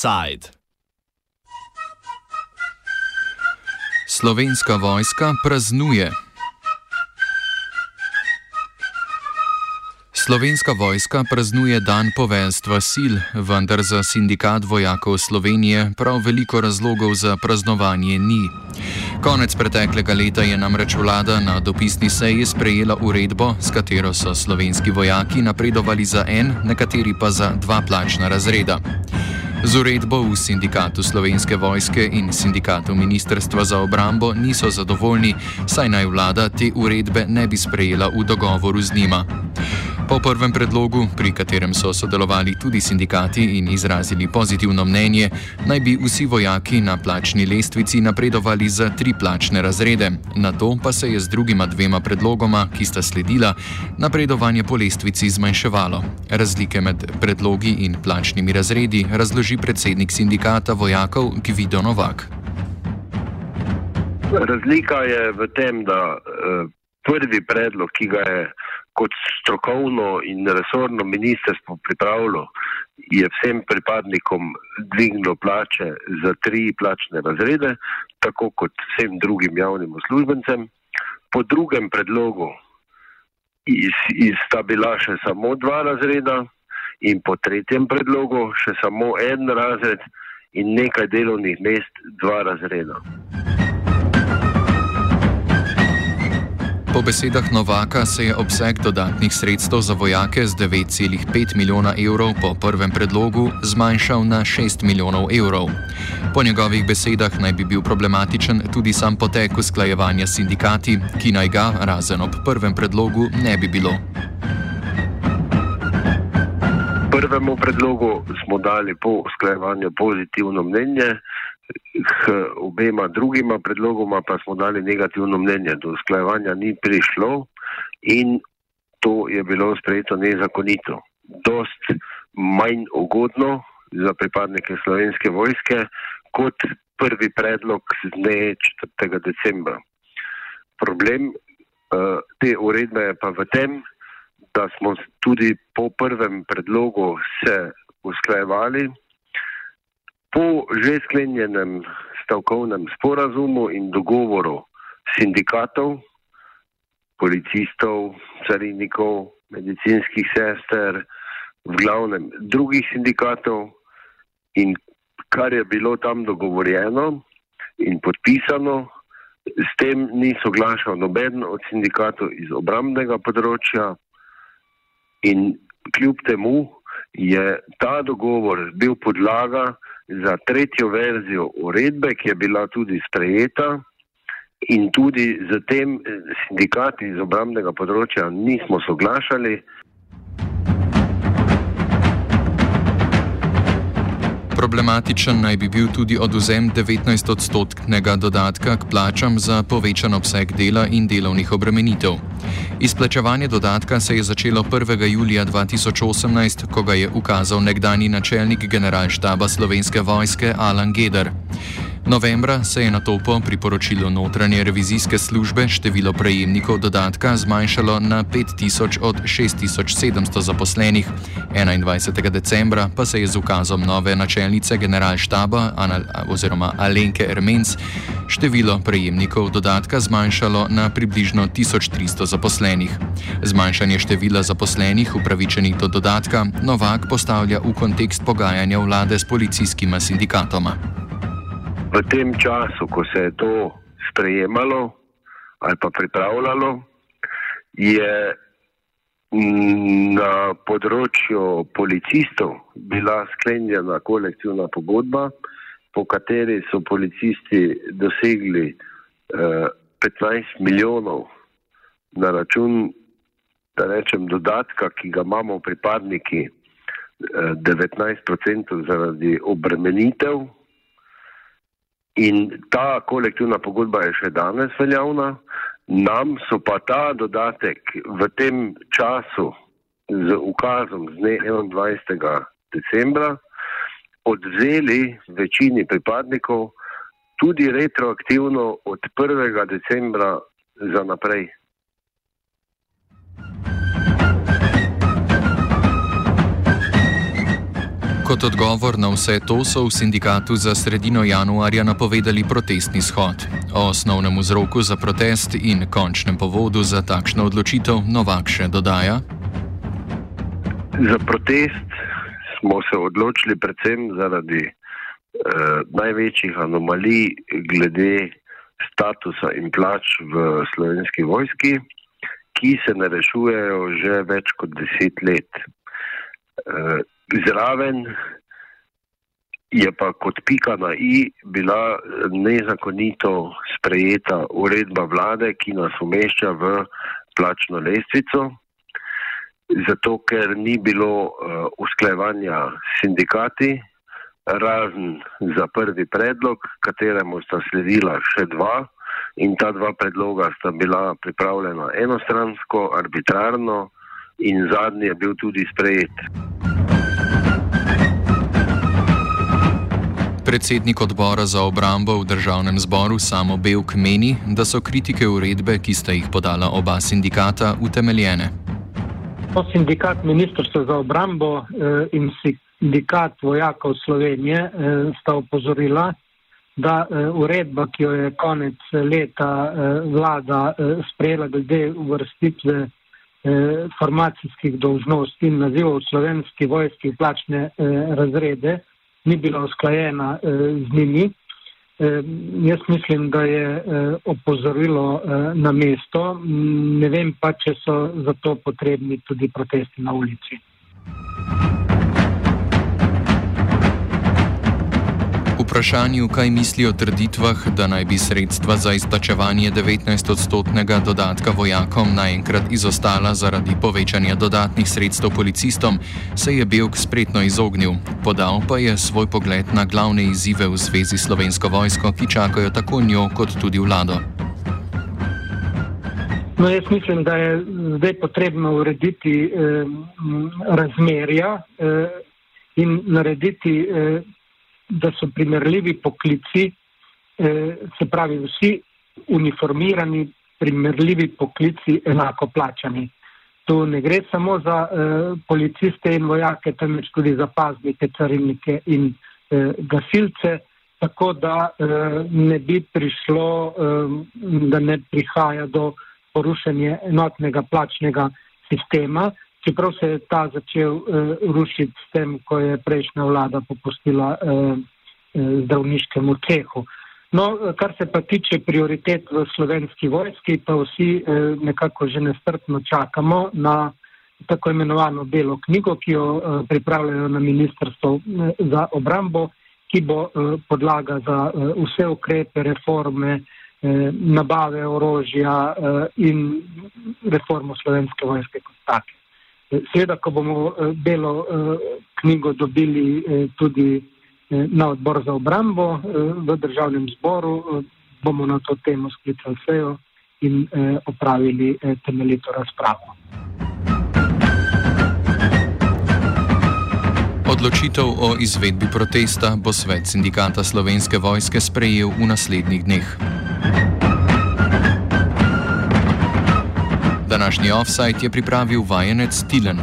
Offside. Slovenska vojska praznuje. Slovenska vojska praznuje dan poveljstva sil, vendar za sindikat vojakov Slovenije prav veliko razlogov za praznovanje ni. Konec preteklega leta je namreč vlada na dopisni seji sprejela uredbo, s katero so slovenski vojaki napredovali za en, nekateri pa za dva plačna razreda. Z uredbo v sindikatu slovenske vojske in sindikatu Ministrstva za obrambo niso zadovoljni, saj naj vlada te uredbe ne bi sprejela v dogovoru z njima. Po prvem predlogu, pri katerem so sodelovali tudi sindikati in izrazili pozitivno mnenje, naj bi vsi vojaki na plačni lestvici napredovali za tri plačne razrede, na to pa se je z drugima dvema predlogoma, ki sta sledila, napredovanje po lestvici zmanjševalo. Razlike med predlogi in plačnimi razredi razloži predsednik sindikata vojakov Gvido Novak. Razlika je v tem, da eh, prvi predlog, ki ga je kot strokovno in resorno ministrstvo pripravilo, je vsem pripadnikom dvignilo plače za tri plačne razrede, tako kot vsem drugim javnim uslužbencem. Po drugem predlogu iz, iz sta bila še samo dva razreda in po tretjem predlogu še samo en razred in nekaj delovnih mest dva razreda. Po besedah Novaka se je obseg dodatnih sredstev za vojake z 9,5 milijona evrov po prvem predlogu zmanjšal na 6 milijonov evrov. Po njegovih besedah naj bi bil problematičen tudi sam potek usklajevanja s sindikati, ki naj ga, razen ob prvem predlogu, ne bi bilo. Prvemu predlogu smo dali po usklajevanju pozitivno mnenje, k obema drugima predlogoma pa smo dali negativno mnenje. Do usklajevanja ni prišlo in to je bilo sprejeto nezakonito. Dost manj ugodno za pripadnike slovenske vojske kot prvi predlog z dne 4. decembra. Problem uh, te uredbe je pa v tem, da smo tudi po prvem predlogu se usklajevali Po že sklenjenem stavkovnem sporazumu in dogovoru sindikatov, policistov, carinikov, medicinskih sester, v glavnem drugih sindikatov in kar je bilo tam dogovorjeno in podpisano, s tem ni soglašal noben od sindikatov iz obramnega področja in kljub temu je ta dogovor bil podlaga, za tretjo verzijo uredbe, ki je bila tudi sprejeta in tudi z tem eh, sindikati iz obramnega področja nismo soglašali. Problematičen naj bi bil tudi oduzem 19-odstotnega dodatka k plačam za povečan obseg dela in delovnih obremenitev. Izplačevanje dodatka se je začelo 1. julija 2018, ko ga je ukazal nekdani načelnik generalštaba slovenske vojske Alan Geder. Novembra se je na to po priporočilu notranje revizijske službe število prejemnikov dodatka zmanjšalo na 5000 od 6700 zaposlenih, 21. decembra pa se je z ukazom nove načelnice generalštaba oziroma Alenke Ermenc število prejemnikov dodatka zmanjšalo na približno 1300 zaposlenih. Zmanjšanje števila zaposlenih upravičenih do dodatka Novak postavlja v kontekst pogajanja vlade s policijskima sindikatoma v tem času, ko se je to sprejemalo ali pa pripravljalo, je na področju policistov bila sklenjena kolektivna pogodba, po kateri so policisti dosegli eh, 15 milijonov na račun, da rečem, dodatka, ki ga imamo pripadniki eh, 19% zaradi obremenitev In ta kolektivna pogodba je še danes veljavna. Nam so pa ta dodatek v tem času z ukazom z dne 21. decembra odzeli večini pripadnikov tudi retroaktivno od 1. decembra za naprej. Kot odgovor na vse to so v sindikatu za sredino januarja napovedali protestni shod. O osnovnem vzroku za protest in končnem povodu za takšno odločitev Novak še dodaja. Za protest smo se odločili predvsem zaradi eh, največjih anomalij glede statusa in plač v slovenski vojski, ki se ne rešujejo že več kot deset let. Eh, zraven je pa kot pika na i bila nezakonito sprejeta uredba vlade, ki nas umešča v plačno lestvico zato ker ni bilo uh, usklajevanja s sindikati, razen za prvi predlog, kateremu sta sledila še dva, in ta dva predloga sta bila pripravljena enostransko, arbitrarno, in zadnji je bil tudi sprejet. Predsednik odbora za obrambo v državnem zboru Samo Belk meni, da so kritike uredbe, ki sta jih podala oba sindikata, utemeljene. To sindikat Ministrstva za obrambo eh, in sindikat vojakov Slovenije eh, sta opozorila, da eh, uredba, ki jo je konec leta vlada sprejela glede uvrstitve formacijskih dolžnosti in nazivov slovenski vojski plačne razrede, ni bila usklajena z njimi. Jaz mislim, da je eh, opozorilo eh, na mesto, ne vem pa, če so za to potrebni tudi protesti na ulici. Vprašanju, kaj misli o trditvah, da naj bi sredstva za izplačevanje 19-odstotnega dodatka vojakom naenkrat izostala zaradi povečanja dodatnih sredstev policistom, se je Belk spretno izognil. Podal pa je svoj pogled na glavne izzive v zvezi s slovensko vojsko, ki čakajo tako njo kot tudi vlado. No, jaz mislim, da je zdaj potrebno urediti eh, razmerja eh, in narediti eh, da so primerljivi poklici, eh, se pravi vsi uniformirani, primerljivi poklici enako plačani. Tu ne gre samo za eh, policiste in vojake, temveč tudi za paznike, carinike in eh, gasilce, tako da ne bi prišlo, da ne prihaja do porušenja enotnega plačnega sistema čeprav se je ta začel uh, rušiti s tem, ko je prejšnja vlada popustila uh, zdravniškemu cehu. No, kar se pa tiče prioritet v slovenski vojski, pa vsi uh, nekako že nestrpno čakamo na tako imenovano belo knjigo, ki jo uh, pripravljajo na Ministrstvo za obrambo, ki bo uh, podlaga za uh, vse ukrepe, reforme, uh, nabave orožja uh, in reformo slovenske vojske kot take. Seveda, ko bomo eh, belo eh, knjigo dobili eh, tudi na odbor za obrambo v državnem zboru, bomo na to temo sklicali sejo in opravili temeljito razpravo. Odločitev o izvedbi protesta bo svet sindikata slovenske vojske sprejel v naslednjih dneh. Današnji offside je pripravil vajenec Tilen.